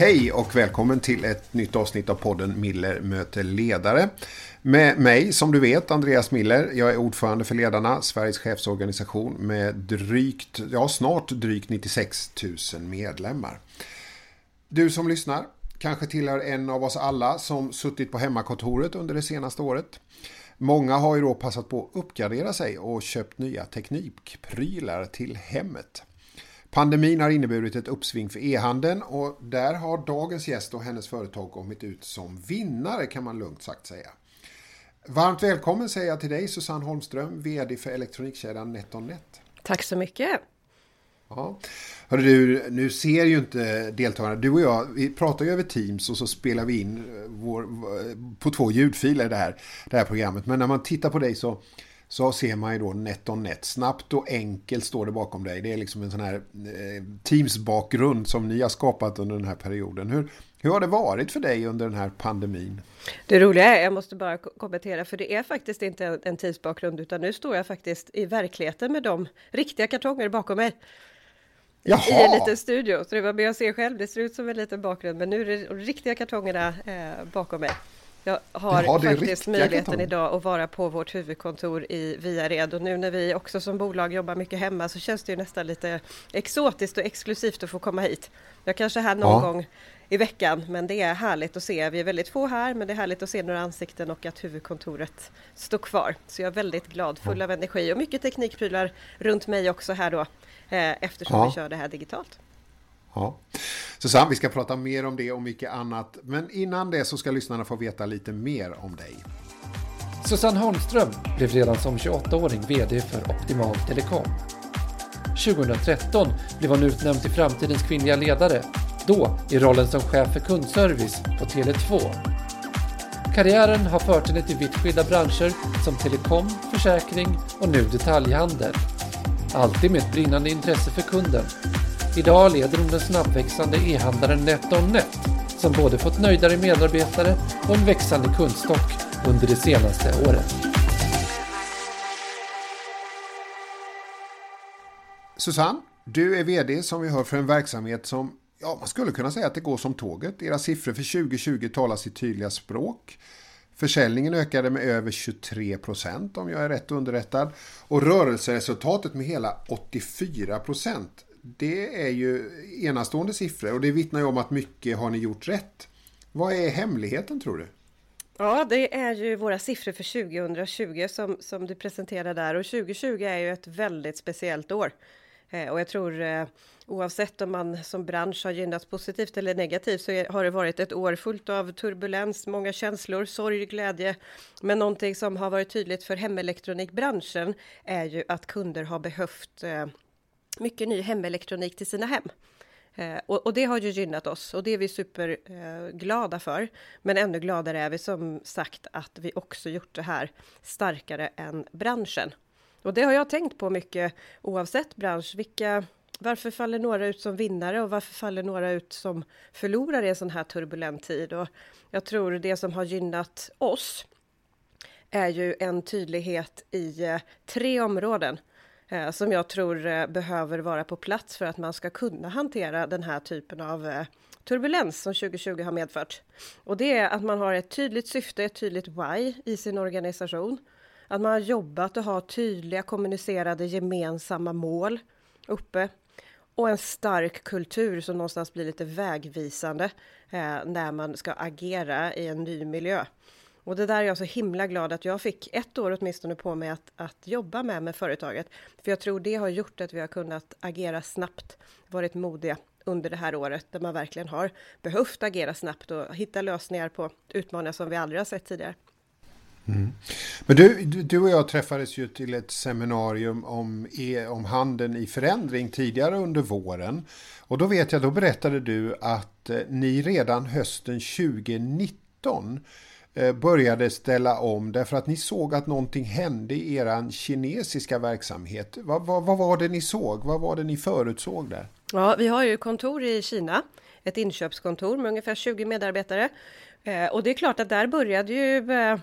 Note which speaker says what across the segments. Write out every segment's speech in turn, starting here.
Speaker 1: Hej och välkommen till ett nytt avsnitt av podden Miller möter ledare. Med mig, som du vet, Andreas Miller. Jag är ordförande för Ledarna, Sveriges chefsorganisation med drygt, ja snart drygt 96 000 medlemmar. Du som lyssnar kanske tillhör en av oss alla som suttit på hemmakontoret under det senaste året. Många har ju då passat på att uppgradera sig och köpt nya teknikprylar till hemmet. Pandemin har inneburit ett uppsving för e-handeln och där har dagens gäst och hennes företag kommit ut som vinnare kan man lugnt sagt säga. Varmt välkommen säger jag till dig Susanne Holmström, VD för elektronikkedjan NetOnNet.
Speaker 2: Tack så mycket.
Speaker 1: Ja. Hörru du, nu ser ju inte deltagarna, du och jag, vi pratar ju över Teams och så spelar vi in vår, på två ljudfiler det här, det här programmet. Men när man tittar på dig så så ser man ju då NetOnNet. Snabbt och enkelt står det bakom dig. Det är liksom en sån här eh, Teams-bakgrund som ni har skapat under den här perioden. Hur, hur har det varit för dig under den här pandemin?
Speaker 2: Det roliga är, jag måste bara kommentera, för det är faktiskt inte en Teams-bakgrund, utan nu står jag faktiskt i verkligheten med de riktiga kartonger bakom mig. Jaha. I en liten studio, så det var med att se själv, det ser ut som en liten bakgrund, men nu är det de riktiga kartongerna eh, bakom mig. Jag har ja, faktiskt möjligheten idag att vara på vårt huvudkontor i Viared och nu när vi också som bolag jobbar mycket hemma så känns det ju nästan lite exotiskt och exklusivt att få komma hit. Jag kanske är här någon ja. gång i veckan, men det är härligt att se. Vi är väldigt få här, men det är härligt att se några ansikten och att huvudkontoret står kvar. Så jag är väldigt glad, full av energi och mycket teknikprylar runt mig också här då, eh, eftersom ja. vi kör det här digitalt.
Speaker 1: Ja. Susanne, vi ska prata mer om det och mycket annat. Men innan det så ska lyssnarna få veta lite mer om dig.
Speaker 3: Susanne Holmström blev redan som 28-åring VD för Optimal Telekom. 2013 blev hon utnämnd till framtidens kvinnliga ledare, då i rollen som chef för kundservice på Tele2. Karriären har fört henne till vitt skilda branscher som telekom, försäkring och nu detaljhandel. Alltid med ett brinnande intresse för kunden Idag leder hon den snabbväxande e-handlaren NetOnNet som både fått nöjdare medarbetare och en växande kundstock under det senaste året.
Speaker 1: Susanne, du är VD som vi hör för en verksamhet som ja, man skulle kunna säga att det går som tåget. Era siffror för 2020 talar sitt tydliga språk. Försäljningen ökade med över 23 procent om jag är rätt underrättad och rörelseresultatet med hela 84 procent det är ju enastående siffror och det vittnar ju om att mycket har ni gjort rätt. Vad är hemligheten tror du?
Speaker 2: Ja, det är ju våra siffror för 2020 som, som du presenterar där och 2020 är ju ett väldigt speciellt år. Eh, och jag tror eh, oavsett om man som bransch har gynnats positivt eller negativt så har det varit ett år fullt av turbulens, många känslor, sorg, glädje. Men någonting som har varit tydligt för hemelektronikbranschen är ju att kunder har behövt eh, mycket ny hemelektronik till sina hem. Eh, och, och, det har ju gynnat oss och det är vi superglada eh, för. Men ännu gladare är vi som sagt att vi också gjort det här starkare än branschen. Och det har jag tänkt på mycket oavsett bransch. Vilka, varför faller några ut som vinnare och varför faller några ut som förlorare i en sån här turbulent tid? Och jag tror det som har gynnat oss är ju en tydlighet i eh, tre områden Eh, som jag tror eh, behöver vara på plats för att man ska kunna hantera den här typen av eh, turbulens som 2020 har medfört. Och det är att man har ett tydligt syfte, ett tydligt why i sin organisation. Att man har jobbat och har tydliga kommunicerade gemensamma mål uppe och en stark kultur som någonstans blir lite vägvisande eh, när man ska agera i en ny miljö. Och det där är jag så himla glad att jag fick ett år åtminstone på mig att, att jobba med med företaget. För jag tror det har gjort att vi har kunnat agera snabbt, varit modiga under det här året där man verkligen har behövt agera snabbt och hitta lösningar på utmaningar som vi aldrig har sett tidigare.
Speaker 1: Mm. Men du, du och jag träffades ju till ett seminarium om, e, om handeln i förändring tidigare under våren. Och då vet jag, då berättade du att eh, ni redan hösten 2019 Eh, började ställa om därför att ni såg att någonting hände i er kinesiska verksamhet. Vad, vad, vad, var det ni såg? Vad var det ni förutsåg där?
Speaker 2: Ja, vi har ju kontor i Kina, ett inköpskontor med ungefär 20 medarbetare. Eh, och det är klart att där började ju eh,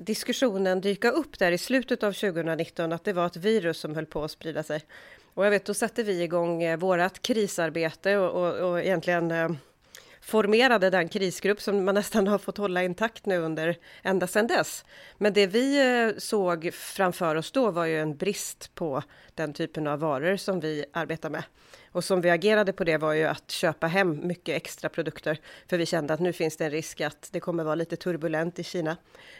Speaker 2: diskussionen dyka upp där i slutet av 2019 att det var ett virus som höll på att sprida sig. Och jag vet, då satte vi igång vårat krisarbete och, och, och egentligen formerade den krisgrupp som man nästan har fått hålla intakt nu under ända sedan dess. Men det vi eh, såg framför oss då var ju en brist på den typen av varor som vi arbetar med. Och som vi agerade på det var ju att köpa hem mycket extra produkter. För vi kände att nu finns det en risk att det kommer vara lite turbulent i Kina.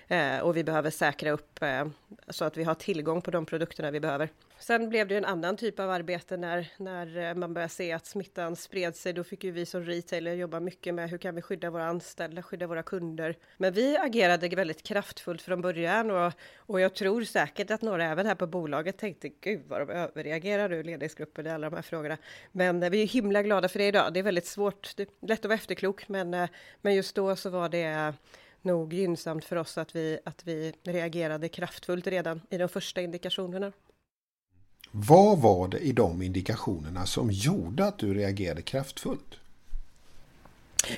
Speaker 2: Eh, och vi behöver säkra upp eh, så att vi har tillgång på de produkterna vi behöver. Sen blev det ju en annan typ av arbete när, när eh, man började se att smittan spred sig. Då fick ju vi som retailer jobba mycket med hur kan vi skydda våra anställda, skydda våra kunder. Men vi agerade väldigt kraftfullt från början och, och jag tror säkert att några även här på bolaget tänkte gud vad de överreagerar nu, ledningsgruppen i alla de här frågorna. Men eh, vi är himla glada för det idag. Det är väldigt svårt, det är lätt att vara efterklok, men, eh, men just då så var det nog gynnsamt för oss att vi, att vi reagerade kraftfullt redan i de första indikationerna.
Speaker 1: Vad var det i de indikationerna som gjorde att du reagerade kraftfullt?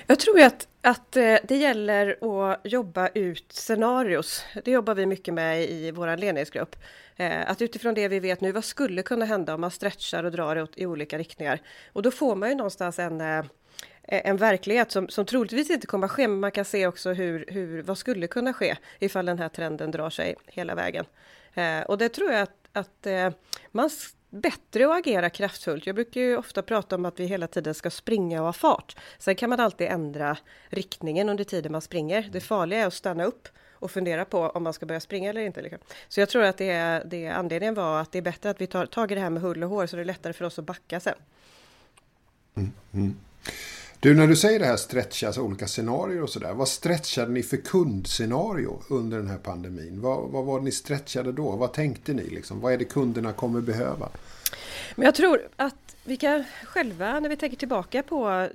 Speaker 2: Jag tror att, att eh, det gäller att jobba ut scenarios. Det jobbar vi mycket med i vår ledningsgrupp. Eh, att utifrån det vi vet nu, vad skulle kunna hända om man stretchar och drar i olika riktningar? Och då får man ju någonstans en eh, en verklighet som, som troligtvis inte kommer att ske, men man kan se också hur, hur, vad skulle kunna ske ifall den här trenden drar sig hela vägen. och det tror jag att att eh, man bättre att agera kraftfullt. Jag brukar ju ofta prata om att vi hela tiden ska springa och ha fart. Sen kan man alltid ändra riktningen under tiden man springer. Det farliga är att stanna upp och fundera på om man ska börja springa eller inte. Liksom. Så jag tror att det, är, det anledningen var att det är bättre att vi tar tag i det här med hull och hår så det är lättare för oss att backa sen.
Speaker 1: Mm, mm. Du, när du säger det här stretcha, alltså olika scenarier och sådär. Vad stretchade ni för kundscenario under den här pandemin? Vad, vad var det ni stretchade då? Vad tänkte ni? Liksom? Vad är det kunderna kommer behöva?
Speaker 2: Men jag tror att vi kan själva, när vi tänker tillbaka på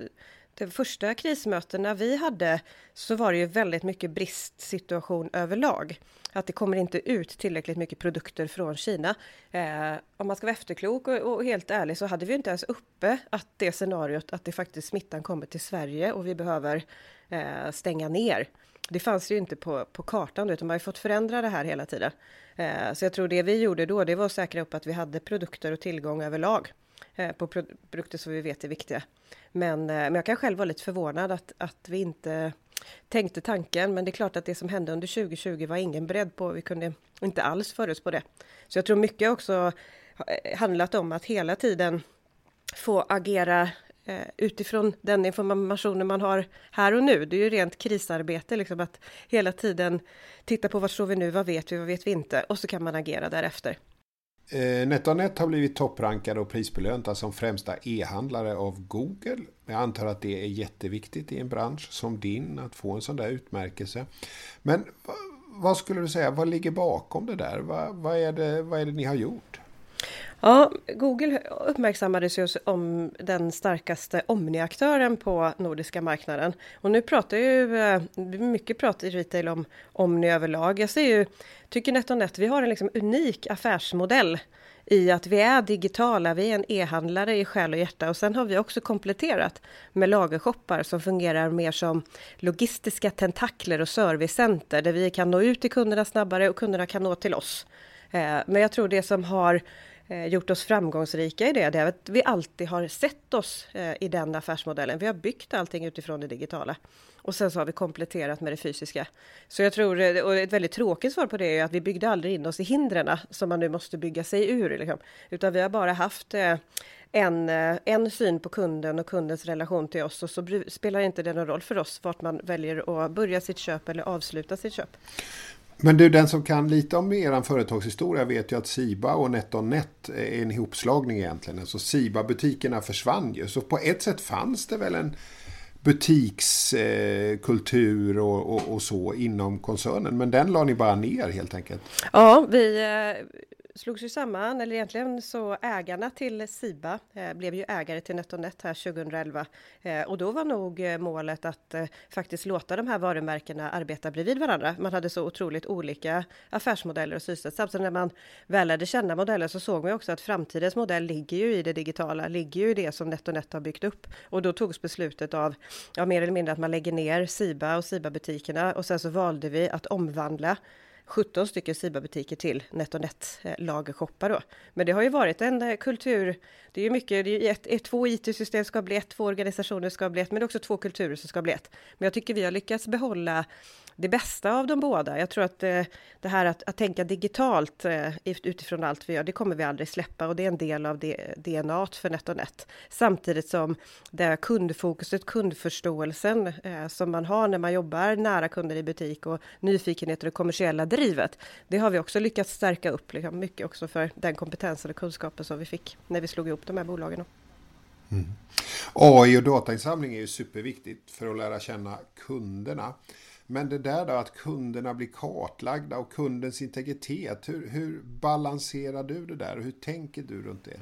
Speaker 2: de första krismötena vi hade, så var det ju väldigt mycket bristsituation överlag att det kommer inte ut tillräckligt mycket produkter från Kina. Eh, om man ska vara efterklok och, och, helt ärlig så hade vi inte ens uppe att det scenariot att det faktiskt smittan kommer till Sverige och vi behöver eh, stänga ner. Det fanns ju inte på, på kartan utan man har fått förändra det här hela tiden. Eh, så jag tror det vi gjorde då, det var att säkra upp att vi hade produkter och tillgång överlag Eh, på produkter som vi vet är viktiga. Men, eh, men jag kan själv vara lite förvånad att, att vi inte tänkte tanken, men det är klart att det som hände under 2020 var ingen beredd på. Vi kunde inte alls förutspå det. Så jag tror mycket också eh, handlat om att hela tiden få agera utifrån den informationen man har här och nu. Det är ju rent krisarbete, liksom att hela tiden titta på var står vi nu, vad vet vi, vad vet vi inte? Och så kan man agera därefter.
Speaker 1: Eh, NetOnNet har blivit topprankade och prisbelönta som främsta e-handlare av Google. Jag antar att det är jätteviktigt i en bransch som din att få en sån där utmärkelse. Men vad skulle du säga, vad ligger bakom det där? Vad, vad, är, det, vad är det ni har gjort?
Speaker 2: Ja, Google uppmärksammades ju om den starkaste Omni-aktören på nordiska marknaden. Och nu pratar ju eh, mycket prat i retail om Omni överlag. Jag ser ju, tycker NetOnNet, vi har en liksom unik affärsmodell i att vi är digitala, vi är en e-handlare i själ och hjärta och sen har vi också kompletterat med lagershoppar som fungerar mer som logistiska tentakler och servicecenter där vi kan nå ut till kunderna snabbare och kunderna kan nå till oss. Eh, men jag tror det som har Eh, gjort oss framgångsrika i det, det är att vi alltid har sett oss eh, i den affärsmodellen. Vi har byggt allting utifrån det digitala. Och sen så har vi kompletterat med det fysiska. Så jag tror, eh, och ett väldigt tråkigt svar på det är att vi byggde aldrig in oss i hindren som man nu måste bygga sig ur. Liksom. Utan vi har bara haft eh, en, en syn på kunden och kundens relation till oss och så spelar inte det någon roll för oss vart man väljer att börja sitt köp eller avsluta sitt köp.
Speaker 1: Men du, den som kan lite om er företagshistoria vet ju att Siba och NetOnNet är en ihopslagning egentligen. Alltså Siba-butikerna försvann ju. Så på ett sätt fanns det väl en butikskultur eh, och, och, och, så inom koncernen. Men den la ni bara ner helt enkelt.
Speaker 2: Ja, vi, eh, slogs ju samman, eller egentligen så ägarna till Siba eh, blev ju ägare till NetOnNet här 2011 eh, och då var nog eh, målet att eh, faktiskt låta de här varumärkena arbeta bredvid varandra. Man hade så otroligt olika affärsmodeller och synsätt. Samtidigt när man väl lärde känna modellen så såg man också att framtidens modell ligger ju i det digitala, ligger ju i det som NetOnNet har byggt upp och då togs beslutet av, ja, mer eller mindre att man lägger ner Siba och Siba butikerna och sen så valde vi att omvandla 17 stycken Siba-butiker till NetOnNet eh, lagershoppar då. Men det har ju varit en eh, kultur, det är ju mycket, det är ju ett, ett, två IT-system ska bli ett, två organisationer ska bli ett, men det är också två kulturer som ska bli ett. Men jag tycker vi har lyckats behålla det bästa av de båda. Jag tror att eh, det här att, att tänka digitalt eh, utifrån allt vi gör, det kommer vi aldrig släppa och det är en del av det, DNA för NetOnNet. Samtidigt som det kundfokuset, kundförståelsen eh, som man har när man jobbar nära kunder i butik och nyfikenhet och det kommersiella drivet. Det har vi också lyckats stärka upp liksom, mycket också för den kompetensen och kunskapen som vi fick när vi slog ihop de här bolagen.
Speaker 1: Mm. AI och datainsamling är ju superviktigt för att lära känna kunderna. Men det där då att kunderna blir kartlagda och kundens integritet. Hur, hur balanserar du det där och hur tänker du runt det?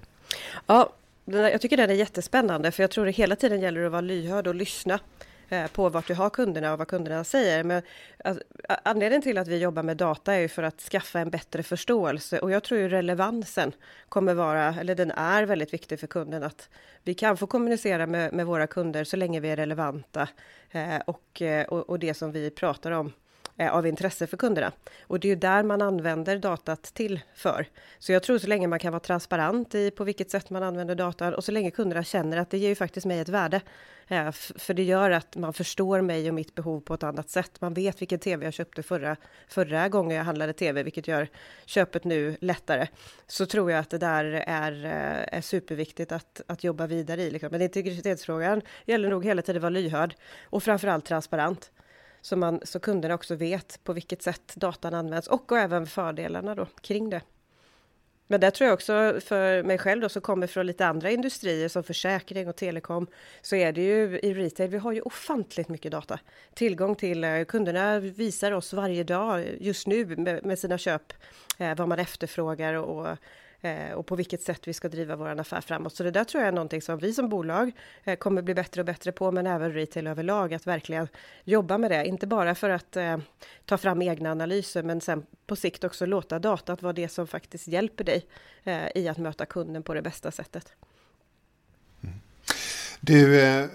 Speaker 2: Ja, jag tycker den är jättespännande för jag tror det hela tiden gäller att vara lyhörd och lyssna Eh, på vart du har kunderna och vad kunderna säger. Men alltså, anledningen till att vi jobbar med data är ju för att skaffa en bättre förståelse och jag tror ju relevansen kommer vara, eller den är väldigt viktig för kunden att vi kan få kommunicera med, med våra kunder så länge vi är relevanta eh, och, eh, och, och det som vi pratar om Eh, av intresse för kunderna. Och det är ju där man använder datat till för. Så jag tror så länge man kan vara transparent i på vilket sätt man använder datan och så länge kunderna känner att det ger ju faktiskt mig ett värde. Eh, för det gör att man förstår mig och mitt behov på ett annat sätt. Man vet vilken tv jag köpte förra, förra gången jag handlade tv, vilket gör köpet nu lättare. Så tror jag att det där är, eh, är superviktigt att, att jobba vidare i. Liksom. Men integritetsfrågan gäller nog hela tiden att vara lyhörd och framförallt transparent så, man, så kunderna också vet på vilket sätt datan används och, och även fördelarna då kring det. Men där tror jag också för mig själv då som kommer från lite andra industrier som försäkring och telekom så är det ju i retail. Vi har ju ofantligt mycket data. Tillgång till eh, kunderna visar oss varje dag just nu med, med sina köp eh, vad man efterfrågar och Eh, och på vilket sätt vi ska driva vår affär framåt. Så det där tror jag är någonting som vi som bolag eh, kommer bli bättre och bättre på, men även retail överlag, att verkligen jobba med det. Inte bara för att eh, ta fram egna analyser, men sen på sikt också låta datat vara det som faktiskt hjälper dig eh, i att möta kunden på det bästa sättet.
Speaker 1: Mm. Du,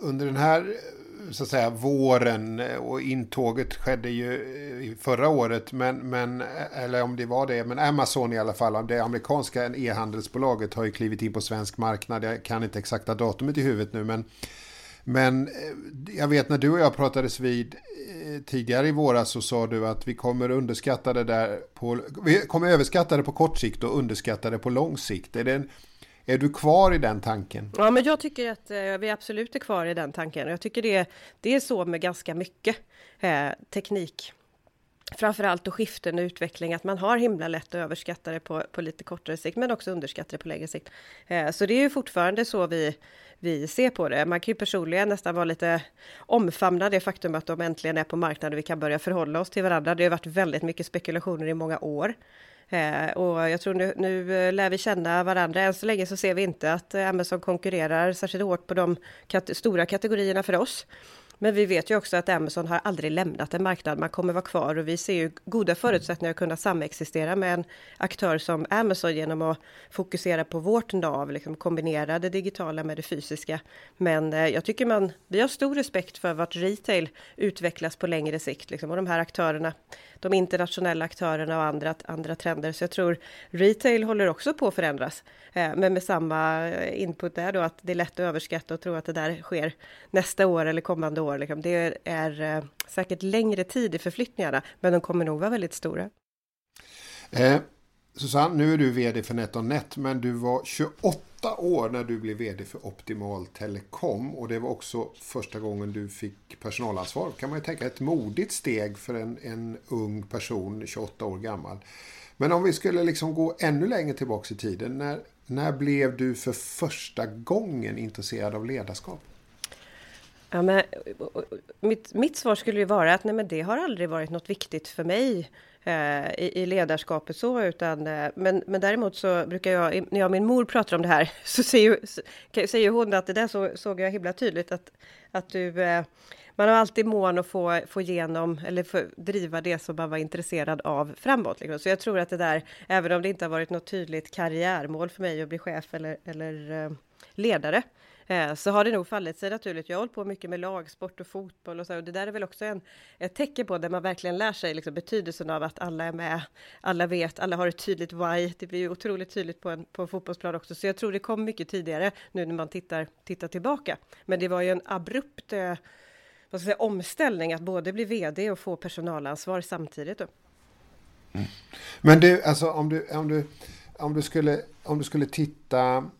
Speaker 1: under den här så att säga våren och intåget skedde ju eh, förra året. Men, men, eh, eller om det var det, men Amazon i alla fall, det amerikanska e-handelsbolaget har ju klivit in på svensk marknad. Jag kan inte exakta datumet i huvudet nu, men, men eh, jag vet när du och jag pratades vid tidigare i våras så sa du att vi kommer underskatta det där på, vi kommer överskatta det på kort sikt och underskatta det på lång sikt. Är det en är du kvar i den tanken?
Speaker 2: Ja, men jag tycker att eh, vi absolut är kvar i den tanken. Jag tycker det, det är så med ganska mycket eh, teknik. Framförallt och skiften och utveckling, att man har himla lätt att överskatta det på, på lite kortare sikt, men också underskatta det på längre sikt. Eh, så det är ju fortfarande så vi, vi ser på det. Man kan ju personligen nästan vara lite omfamna det faktum att de äntligen är på marknaden och vi kan börja förhålla oss till varandra. Det har varit väldigt mycket spekulationer i många år. Eh, och jag tror nu, nu eh, lär vi känna varandra. Än så länge så ser vi inte att eh, Amazon konkurrerar särskilt hårt på de kat stora kategorierna för oss. Men vi vet ju också att Amazon har aldrig lämnat en marknad. Man kommer vara kvar och vi ser ju goda förutsättningar att kunna samexistera med en aktör som Amazon genom att fokusera på vårt nav, liksom kombinera det digitala med det fysiska. Men eh, jag tycker man, vi har stor respekt för vart retail utvecklas på längre sikt liksom, och de här aktörerna, de internationella aktörerna och andra, andra trender. Så jag tror retail håller också på att förändras. Eh, men med samma eh, input där då att det är lätt att överskatta och tro att det där sker nästa år eller kommande år år. Liksom. Det är eh, säkert längre tid i förflyttningarna, men de kommer nog vara väldigt stora.
Speaker 1: Eh, Susanne, nu är du vd för NetOnNet, men du var 28 år när du blev vd för Optimal Telekom och det var också första gången du fick personalansvar. Kan man ju tänka ett modigt steg för en, en ung person, 28 år gammal. Men om vi skulle liksom gå ännu längre tillbaka i tiden, när, när blev du för första gången intresserad av ledarskap?
Speaker 2: Ja, men, mitt, mitt svar skulle ju vara att nej, men det har aldrig varit något viktigt för mig eh, i, i, ledarskapet så, utan eh, men, men däremot så brukar jag, när jag och min mor pratar om det här, så säger, så, säger hon att det där så, såg jag himla tydligt att, att du eh, man har alltid mån att få, få igenom eller få driva det som man var intresserad av framåt. Liksom. Så jag tror att det där, även om det inte har varit något tydligt karriärmål för mig att bli chef eller, eller eh, ledare, Eh, så har det nog fallit sig naturligt. Jag har hållit på mycket med lagsport och fotboll och så. Och det där är väl också en, ett tecken på där man verkligen lär sig liksom, betydelsen av att alla är med. Alla vet, alla har ett tydligt why. Det blir ju otroligt tydligt på en, på en fotbollsplan också. Så jag tror det kom mycket tidigare nu när man tittar, tittar tillbaka. Men det var ju en abrupt eh, vad ska jag säga, omställning att både bli vd och få personalansvar samtidigt. Då.
Speaker 1: Mm. Men du, alltså om du, om du, om du, skulle, om du skulle titta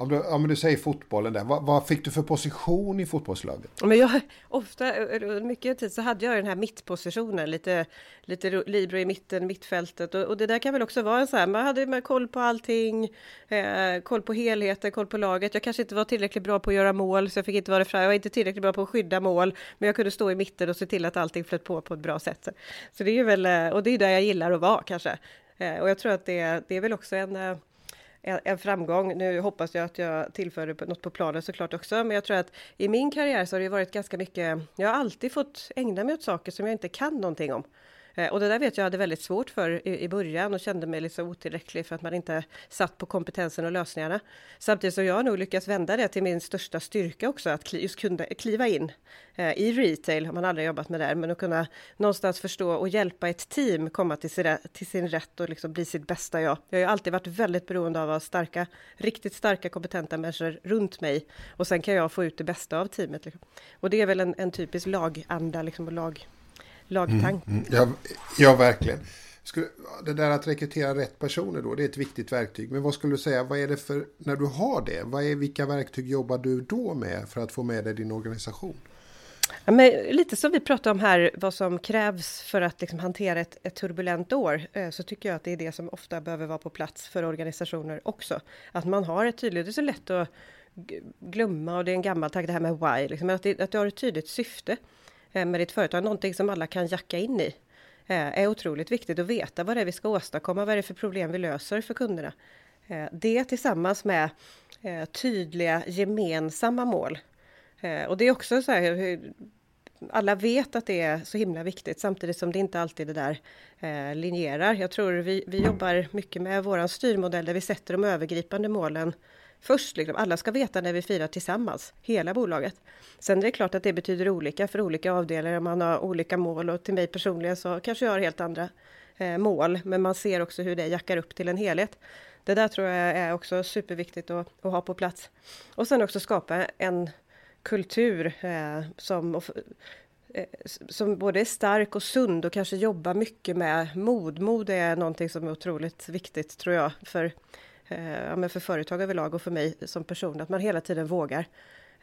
Speaker 1: om du, om du säger fotbollen där, vad, vad, fick du för position i fotbollslaget?
Speaker 2: Men jag, ofta, eh, eh, mycket tid så hade jag den här mittpositionen, lite, lite libero i mitten, mittfältet. Och, och, det där kan väl också vara en så här, man hade med koll på allting, eh, koll på helheten, koll på laget. Jag kanske inte var tillräckligt bra på att göra mål, så jag fick inte vara fram. Jag var inte tillräckligt bra på att skydda mål, men jag kunde stå i mitten och se till att allting flöt på på ett bra sätt. Så det är ju väl, eh, och det är där jag gillar att vara kanske. Eh, och jag tror att det, det är väl också en eh, en framgång. Nu hoppas jag att jag tillförde något på planen såklart också, men jag tror att i min karriär så har det varit ganska mycket. Jag har alltid fått ägna mig åt saker som jag inte kan någonting om. Eh, och det där vet jag hade väldigt svårt för i, i början och kände mig liksom otillräcklig för att man inte satt på kompetensen och lösningarna. Samtidigt som jag har nog lyckats vända det till min största styrka också, att just kunna kliva in eh, i retail, har man aldrig jobbat med där, men att kunna någonstans förstå och hjälpa ett team komma till sin, till sin rätt och liksom bli sitt bästa jag. Jag har ju alltid varit väldigt beroende av att ha starka, riktigt starka kompetenta människor runt mig och sen kan jag få ut det bästa av teamet. Liksom. Och det är väl en, en typisk laganda liksom, och lag lagtank. Mm,
Speaker 1: mm. Ja, ja, verkligen. Det där att rekrytera rätt personer då, det är ett viktigt verktyg. Men vad skulle du säga, vad är det för, när du har det, vad är, vilka verktyg jobbar du då med för att få med dig din organisation?
Speaker 2: Ja, men lite som vi pratade om här, vad som krävs för att liksom hantera ett, ett, turbulent år, eh, så tycker jag att det är det som ofta behöver vara på plats för organisationer också. Att man har ett tydligt, det är så lätt att glömma och det är en gammal tanke det här med why, liksom, att, det, att du har ett tydligt syfte. Eh, med ditt företag, någonting som alla kan jacka in i, eh, är otroligt viktigt att veta vad det är vi ska åstadkomma, vad det är för problem vi löser för kunderna. Eh, det tillsammans med tydliga gemensamma mål. Och det är också så här, alla vet att det är så himla viktigt samtidigt som det inte alltid det där eh, linjerar. Jag tror vi, vi jobbar mycket med våran styrmodell där vi sätter de övergripande målen först. Liksom. Alla ska veta när vi firar tillsammans, hela bolaget. Sen är det klart att det betyder olika för olika avdelningar. Man har olika mål och till mig personligen så kanske jag har helt andra eh, mål. Men man ser också hur det jackar upp till en helhet. Det där tror jag är också superviktigt att, att ha på plats. Och sen också skapa en kultur eh, som och, eh, som både är stark och sund och kanske jobbar mycket med mod. Mod är någonting som är otroligt viktigt tror jag för eh, för företag överlag och för mig som person, att man hela tiden vågar.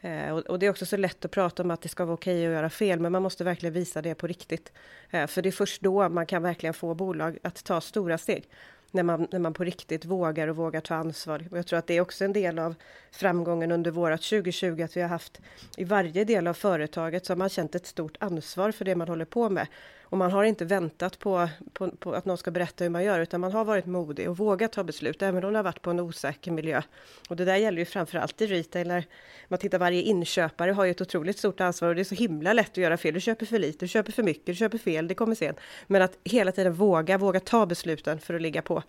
Speaker 2: Eh, och, och, det är också så lätt att prata om att det ska vara okej att göra fel, men man måste verkligen visa det på riktigt. Eh, för det är först då man kan verkligen få bolag att ta stora steg. När man, när man på riktigt vågar och vågar ta ansvar. Och jag tror att det är också en del av framgången under vårat 2020, att vi har haft i varje del av företaget så har man känt ett stort ansvar för det man håller på med. Och man har inte väntat på, på, på, att någon ska berätta hur man gör, utan man har varit modig och vågat ta beslut, även om det har varit på en osäker miljö. Och det där gäller ju framförallt i retail, när man tittar varje inköpare har ju ett otroligt stort ansvar och det är så himla lätt att göra fel. Du köper för lite, du köper för mycket, du köper fel, det kommer sen. Men att hela tiden våga, våga ta besluten för att ligga på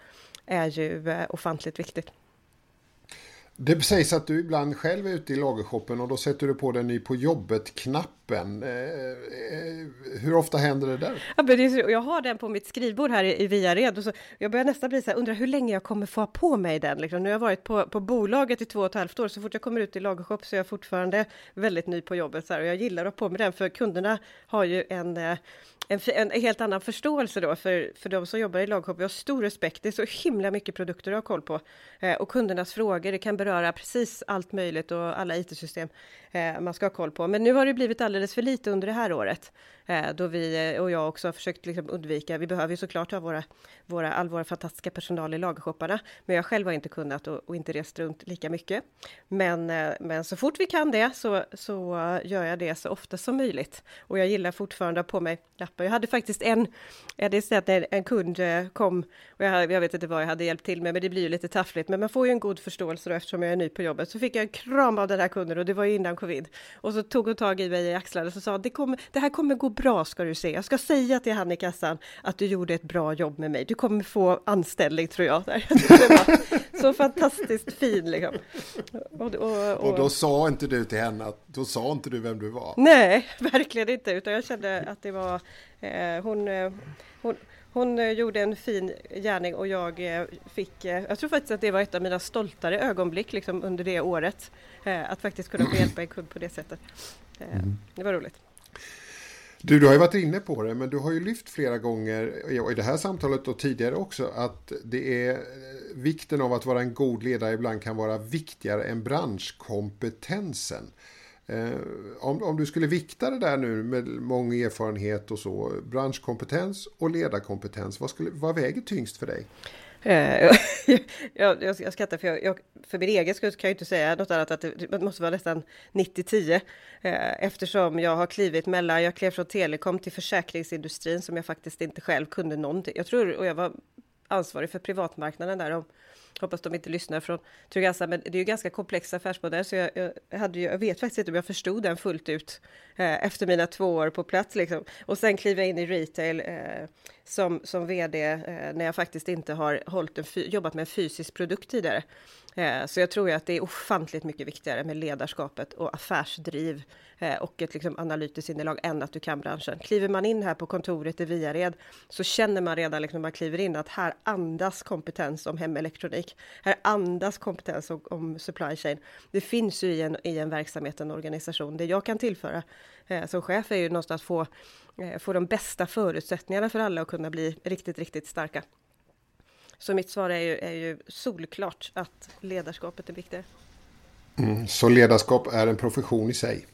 Speaker 2: är ju eh, ofantligt viktigt.
Speaker 1: Det sägs att du ibland själv är ute i lagershoppen och då sätter du på den ny på jobbet-knappen. Eh, eh, hur ofta händer det där?
Speaker 2: Ja, men det är, jag har den på mitt skrivbord här i, i Viared och så, jag börjar nästan bli så här, undrar hur länge jag kommer få ha på mig den. Liksom. Nu har jag varit på, på bolaget i två och ett halvt år, så fort jag kommer ut i lagershop så är jag fortfarande väldigt ny på jobbet. Så här, och jag gillar att ha på mig den, för kunderna har ju en eh, en, en, helt annan förståelse då för, för de som jobbar i laghopp. Vi har stor respekt. Det är så himla mycket produkter att ha koll på. Eh, och kundernas frågor, det kan beröra precis allt möjligt och alla IT-system eh, man ska ha koll på. Men nu har det blivit alldeles för lite under det här året. Eh, då vi eh, och jag också har försökt liksom undvika, vi behöver ju såklart ha våra, våra, all vår fantastiska personal i lagershopparna, men jag själv har inte kunnat och, och inte rest runt lika mycket. Men, eh, men så fort vi kan det så, så gör jag det så ofta som möjligt. Och jag gillar fortfarande att ha på mig lappar. Jag hade faktiskt en, jag hade sett en, en kund kom och jag, jag vet inte vad jag hade hjälpt till med, men det blir ju lite taffligt. Men man får ju en god förståelse då eftersom jag är ny på jobbet. Så fick jag en kram av den här kunden och det var ju innan covid. Och så tog hon tag i mig i axlarna och så sa det, kommer, det här kommer gå bra ska du se. Jag ska säga till han i kassan att du gjorde ett bra jobb med mig. Du kommer få anställning tror jag. så fantastiskt fin liksom.
Speaker 1: Och, och, och, och, då sa inte du till henne att, då sa inte du vem du var?
Speaker 2: Nej, verkligen inte, utan jag kände att det var eh, hon, eh, hon hon eh, gjorde en fin gärning och jag eh, fick, jag tror faktiskt att det var ett av mina stoltare ögonblick liksom under det året. Att faktiskt kunna få hjälpa en kund på det sättet. Mm. Det var roligt.
Speaker 1: Du, du har ju varit inne på det, men du har ju lyft flera gånger i det här samtalet och tidigare också att det är eh, vikten av att vara en god ledare ibland kan vara viktigare än branschkompetensen. Eh, om, om du skulle vikta det där nu med många erfarenhet och så, branschkompetens och ledarkompetens, vad, skulle, vad väger tyngst för dig?
Speaker 2: Eh, jag, jag, jag skrattar för, jag, jag, för min egen skull kan jag inte säga något annat att det, det måste vara nästan 90-10 eh, eftersom jag har klivit mellan, jag klev från telekom till försäkringsindustrin som jag faktiskt inte själv kunde någonting. Jag tror, och jag var ansvarig för privatmarknaden där de, Hoppas de inte lyssnar från Trygg-Hansa, men det är ju ganska komplexa affärsmodeller, så jag, jag, hade ju, jag vet faktiskt inte om jag förstod den fullt ut eh, efter mina två år på plats. Liksom. Och sen kliva in i retail eh, som, som vd eh, när jag faktiskt inte har hållit en, jobbat med en fysisk produkt tidigare. Eh, så jag tror ju att det är ofantligt mycket viktigare med ledarskapet och affärsdriv eh, och ett liksom analytiskt sinnelag än att du kan branschen. Kliver man in här på kontoret i Viared så känner man redan liksom man kliver in att här andas kompetens om hemelektronik. Här andas kompetens om, om supply chain. Det finns ju i en, i en verksamhet, en organisation. Det jag kan tillföra eh, som chef är ju någonstans få, eh, få de bästa förutsättningarna för alla att kunna bli riktigt, riktigt starka. Så mitt svar är ju, är ju solklart att ledarskapet är viktigt.
Speaker 1: Mm, så ledarskap är en profession i sig?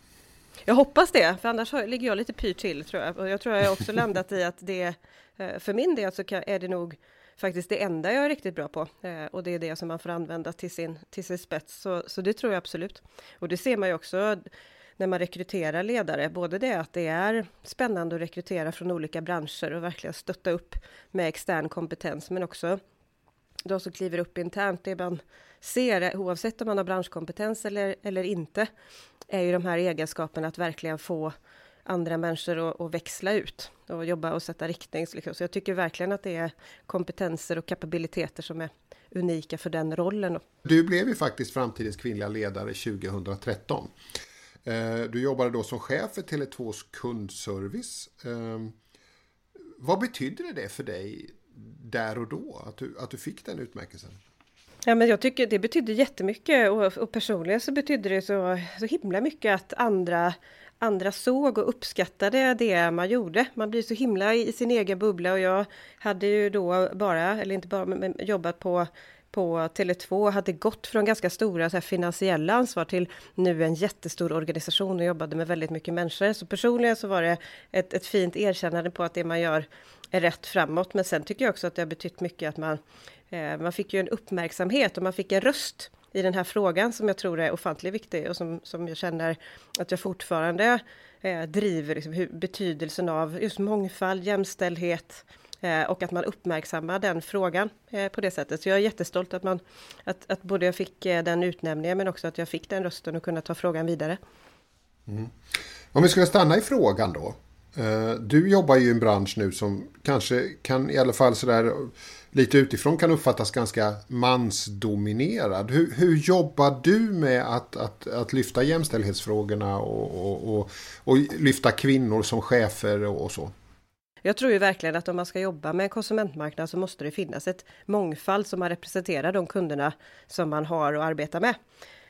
Speaker 2: Jag hoppas det, för annars ligger jag lite pyrt till tror jag. Och jag tror jag också landat i att det, eh, för min del så är det nog faktiskt det enda jag är riktigt bra på. Eh, och det är det som man får använda till sin, till sin spets. Så, så det tror jag absolut. Och det ser man ju också när man rekryterar ledare, både det att det är spännande att rekrytera från olika branscher och verkligen stötta upp med extern kompetens, men också de som kliver upp internt, det man ser, oavsett om man har branschkompetens eller, eller inte, är ju de här egenskaperna att verkligen få andra människor att, att växla ut och jobba och sätta riktning. Liksom. Så jag tycker verkligen att det är kompetenser och kapabiliteter som är unika för den rollen.
Speaker 1: Du blev ju faktiskt framtidens kvinnliga ledare 2013. Eh, du jobbade då som chef för Tele2s kundservice. Eh, vad betydde det för dig där och då, att du, att du fick den utmärkelsen?
Speaker 2: Ja, men jag tycker det betydde jättemycket och, och personligen så betydde det så, så himla mycket att andra andra såg och uppskattade det man gjorde. Man blir så himla i sin egen bubbla och jag hade ju då bara, eller inte bara, men jobbat på på Tele2 hade gått från ganska stora så här, finansiella ansvar till nu en jättestor organisation och jobbade med väldigt mycket människor. Så personligen så var det ett, ett fint erkännande på att det man gör rätt framåt. Men sen tycker jag också att det har betytt mycket att man, eh, man fick ju en uppmärksamhet och man fick en röst i den här frågan som jag tror är ofantligt viktig och som, som jag känner att jag fortfarande eh, driver liksom, hur, betydelsen av just mångfald, jämställdhet, Eh, och att man uppmärksammar den frågan eh, på det sättet. Så jag är jättestolt att, man, att, att både jag fick eh, den utnämningen men också att jag fick den rösten och kunna ta frågan vidare.
Speaker 1: Mm. Om vi skulle stanna i frågan då. Eh, du jobbar ju i en bransch nu som kanske kan i alla fall sådär lite utifrån kan uppfattas ganska mansdominerad. Hur, hur jobbar du med att, att, att lyfta jämställdhetsfrågorna och, och, och, och lyfta kvinnor som chefer och så?
Speaker 2: Jag tror ju verkligen att om man ska jobba med konsumentmarknad så måste det finnas ett mångfald som man representerar de kunderna som man har att arbeta med.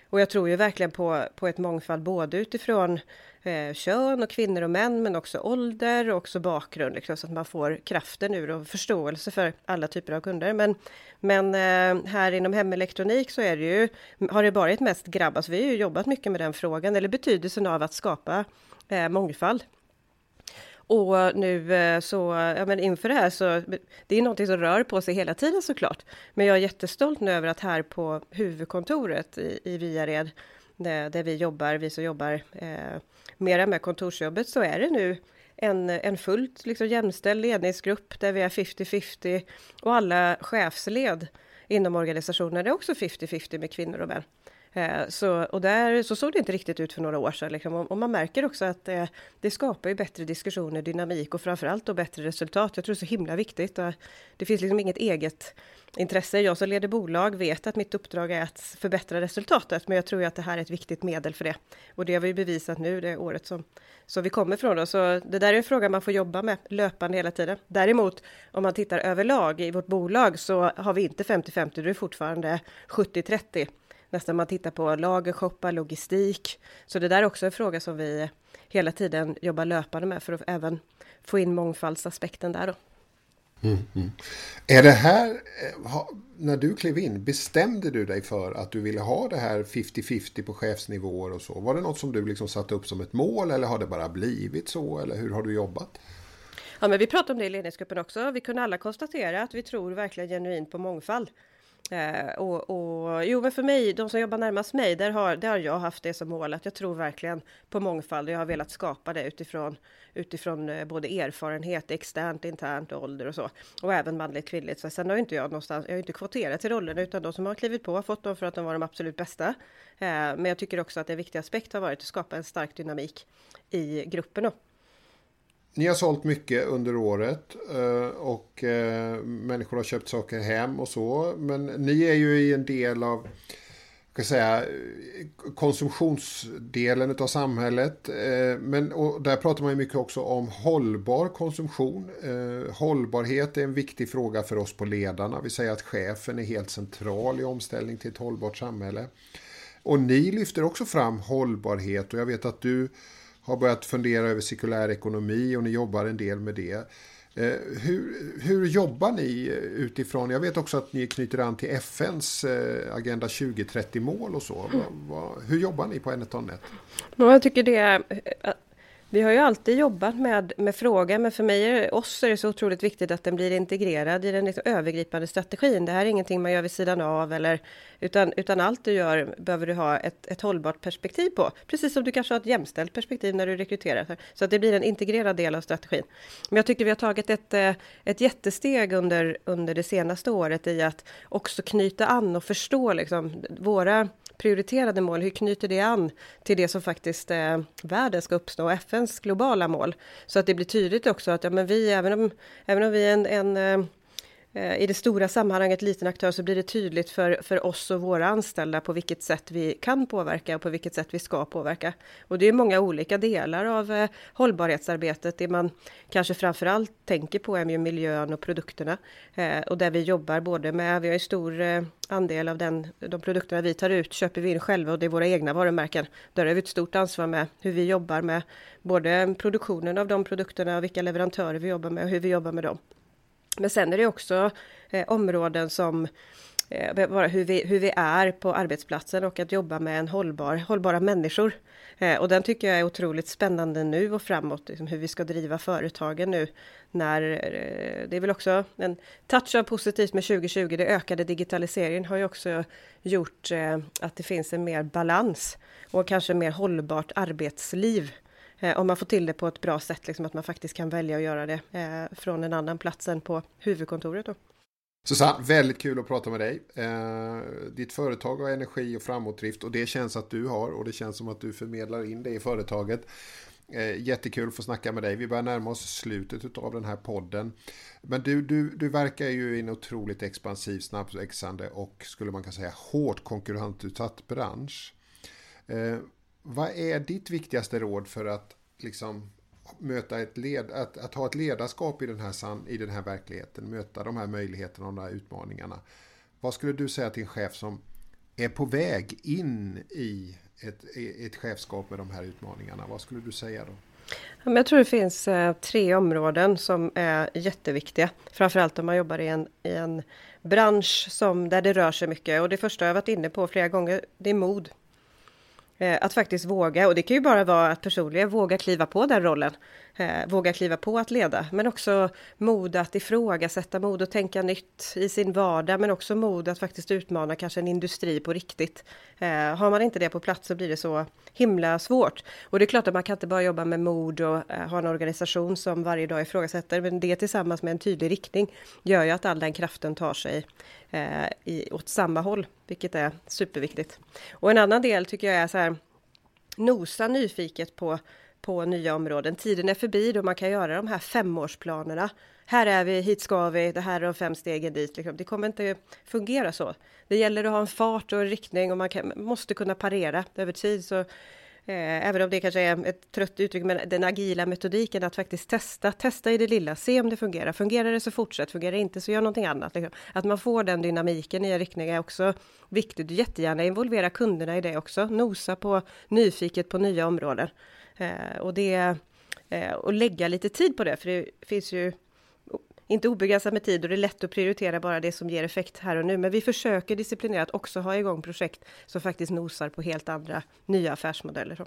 Speaker 2: Och jag tror ju verkligen på, på ett mångfald både utifrån eh, kön och kvinnor och män, men också ålder och också bakgrund, liksom, så att man får kraften ur och förståelse för alla typer av kunder. Men, men eh, här inom hemelektronik så är det ju, har det varit mest grabbar, så vi har ju jobbat mycket med den frågan, eller betydelsen av att skapa eh, mångfald och nu eh, så, ja men inför det här så, det är någonting som rör på sig hela tiden såklart. Men jag är jättestolt nu över att här på huvudkontoret i, i Viared, där, där vi jobbar, vi som jobbar eh, mera med kontorsjobbet, så är det nu en, en fullt liksom, jämställd ledningsgrupp där vi är 50-50 och alla chefsled inom organisationen är också 50-50 med kvinnor och män. Eh, så, och där, så såg det inte riktigt ut för några år sedan. Liksom. Och, man märker också att eh, det skapar ju bättre diskussioner, dynamik och framförallt då bättre resultat. Jag tror det är så himla viktigt. Det finns liksom inget eget intresse. Jag som leder bolag vet att mitt uppdrag är att förbättra resultatet, men jag tror ju att det här är ett viktigt medel för det. Och det har vi bevisat nu det året som, som vi kommer från. Då. Så det där är en fråga man får jobba med löpande hela tiden. Däremot om man tittar överlag i vårt bolag så har vi inte 50-50, det är fortfarande 70-30 nästan man tittar på lagershoppar, logistik. Så det där är också en fråga som vi hela tiden jobbar löpande med för att även få in mångfaldsaspekten där då.
Speaker 1: Mm, mm. Är det här, eh, när du klev in, bestämde du dig för att du ville ha det här 50-50 på chefsnivåer och så? Var det något som du liksom satte upp som ett mål eller har det bara blivit så? Eller hur har du jobbat?
Speaker 2: Ja, men vi pratade om det i ledningsgruppen också. Vi kunde alla konstatera att vi tror verkligen genuint på mångfald. Eh, och, och, jo, men för mig, de som jobbar närmast mig, där har, där har jag haft det som mål att jag tror verkligen på mångfald och jag har velat skapa det utifrån, utifrån eh, både erfarenhet, externt, internt, ålder och så. Och även manligt, kvinnligt. Så sen har inte jag någonstans, jag har inte kvoterat till rollerna utan de som har klivit på har fått dem för att de var de absolut bästa. Eh, men jag tycker också att en viktig aspekt har varit att skapa en stark dynamik i gruppen.
Speaker 1: Ni har sålt mycket under året eh, och eh, människor har köpt saker hem och så. Men ni är ju i en del av ska säga, konsumtionsdelen av samhället. Eh, men och där pratar man ju mycket också om hållbar konsumtion. Hållbarhet är en viktig fråga för oss på ledarna. Vi säger att chefen är helt central i omställning till ett hållbart samhälle. Och ni lyfter också fram hållbarhet och jag vet att du har börjat fundera över cirkulär ekonomi och ni jobbar en del med det. Eh, hur, hur jobbar ni utifrån, jag vet också att ni knyter an till FNs eh, Agenda 2030-mål och så. Hur jobbar ni på Eneton.net?
Speaker 2: Jag tycker det är vi har ju alltid jobbat med, med frågan, men för mig, oss är det så otroligt viktigt att den blir integrerad i den liksom övergripande strategin. Det här är ingenting man gör vid sidan av, eller, utan, utan allt du gör behöver du ha ett, ett hållbart perspektiv på. Precis som du kanske har ett jämställt perspektiv när du rekryterar. Så att det blir en integrerad del av strategin. Men jag tycker vi har tagit ett, eh, ett jättesteg under, under det senaste året i att också knyta an och förstå liksom, våra prioriterade mål, hur knyter det an till det som faktiskt eh, världen ska uppnå, FNs globala mål? Så att det blir tydligt också att ja, men vi, även om, även om vi är en, en eh, Eh, i det stora sammanhanget liten aktör så blir det tydligt för, för oss och våra anställda på vilket sätt vi kan påverka och på vilket sätt vi ska påverka. Och det är många olika delar av eh, hållbarhetsarbetet. Det man kanske framförallt tänker på är ju miljön och produkterna. Eh, och där vi jobbar både med, vi har en stor eh, andel av den, de produkterna vi tar ut köper vi in själva och det är våra egna varumärken. Där har vi ett stort ansvar med hur vi jobbar med både produktionen av de produkterna och vilka leverantörer vi jobbar med och hur vi jobbar med dem. Men sen är det också eh, områden som eh, hur, vi, hur vi är på arbetsplatsen och att jobba med en hållbar, hållbara människor. Eh, och den tycker jag är otroligt spännande nu och framåt, liksom hur vi ska driva företagen nu. När, eh, det är väl också en touch av positivt med 2020, det ökade digitaliseringen har ju också gjort eh, att det finns en mer balans och kanske mer hållbart arbetsliv Eh, om man får till det på ett bra sätt, liksom att man faktiskt kan välja att göra det eh, från en annan plats än på huvudkontoret. Då.
Speaker 1: Susanne, väldigt kul att prata med dig. Eh, ditt företag har energi och framåtdrift och det känns att du har och det känns som att du förmedlar in det i företaget. Eh, jättekul att få snacka med dig. Vi börjar närma oss slutet av den här podden. Men du, du, du verkar ju i en otroligt expansiv, snabbväxande och skulle man kunna säga hårt konkurrensutsatt bransch. Eh, vad är ditt viktigaste råd för att liksom möta ett led, att, att ha ett ledarskap i den, här i den här verkligheten, möta de här möjligheterna och de här utmaningarna. Vad skulle du säga till en chef som är på väg in i ett, ett chefskap med de här utmaningarna? Vad skulle du säga då?
Speaker 2: Jag tror det finns eh, tre områden som är jätteviktiga. Framförallt om man jobbar i en, i en bransch som, där det rör sig mycket. Och det första jag varit inne på flera gånger, det är mod. Eh, att faktiskt våga, och det kan ju bara vara att personligen våga kliva på den rollen. Eh, våga kliva på att leda, men också mod att ifrågasätta, mod att tänka nytt i sin vardag, men också mod att faktiskt utmana kanske en industri på riktigt. Eh, har man inte det på plats så blir det så himla svårt. Och det är klart att man kan inte bara jobba med mod och eh, ha en organisation som varje dag ifrågasätter, men det tillsammans med en tydlig riktning gör ju att all den kraften tar sig eh, i, åt samma håll, vilket är superviktigt. Och en annan del tycker jag är så här, nosa nyfiket på på nya områden. Tiden är förbi då man kan göra de här femårsplanerna. Här är vi, hit ska vi, det här är de fem stegen dit. Liksom. Det kommer inte fungera så. Det gäller att ha en fart och en riktning och man kan, måste kunna parera över tid. Så, Eh, även om det kanske är ett trött uttryck, men den agila metodiken att faktiskt testa, testa i det lilla, se om det fungerar. Fungerar det så fortsätt, fungerar det inte så gör någonting annat. Liksom. Att man får den dynamiken i en riktning är också viktigt. Jättegärna involvera kunderna i det också, nosa på nyfiket på nya områden. Eh, och det eh, och lägga lite tid på det, för det finns ju inte obegränsat med tid och det är lätt att prioritera bara det som ger effekt här och nu. Men vi försöker disciplinerat också ha igång projekt som faktiskt nosar på helt andra nya affärsmodeller.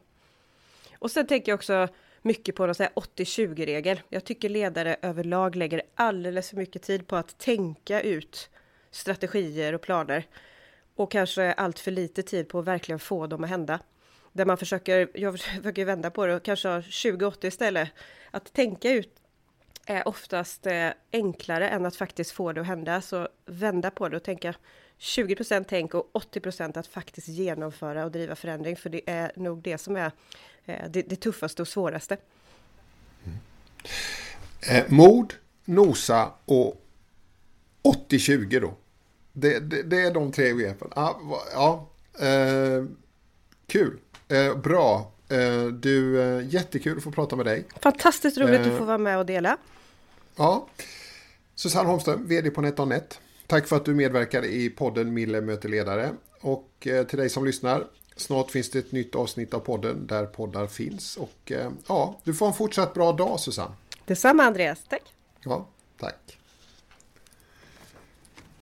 Speaker 2: Och sen tänker jag också mycket på 80-20-regel. Jag tycker ledare överlag lägger alldeles för mycket tid på att tänka ut strategier och planer och kanske allt för lite tid på att verkligen få dem att hända där man försöker, jag försöker vända på det och kanske ha 20-80 istället. Att tänka ut är oftast eh, enklare än att faktiskt få det att hända. Så vända på det och tänka 20% tänk och 80% att faktiskt genomföra och driva förändring. För det är nog det som är eh, det, det tuffaste och svåraste.
Speaker 1: Mm. Eh, mod, nosa och 80-20 då. Det, det, det, är de tre begreppen. Ja, ja eh, kul. Eh, bra. Eh, du, jättekul att få prata med dig.
Speaker 2: Fantastiskt roligt att få vara med och dela.
Speaker 1: Ja. Susanne Holmström, vd på NetOnNet. Tack för att du medverkar i podden Mille möter ledare. Och eh, till dig som lyssnar, snart finns det ett nytt avsnitt av podden där poddar finns. Och eh, ja, du får en fortsatt bra dag Susanne.
Speaker 2: Detsamma Andreas, tack.
Speaker 1: Ja, tack.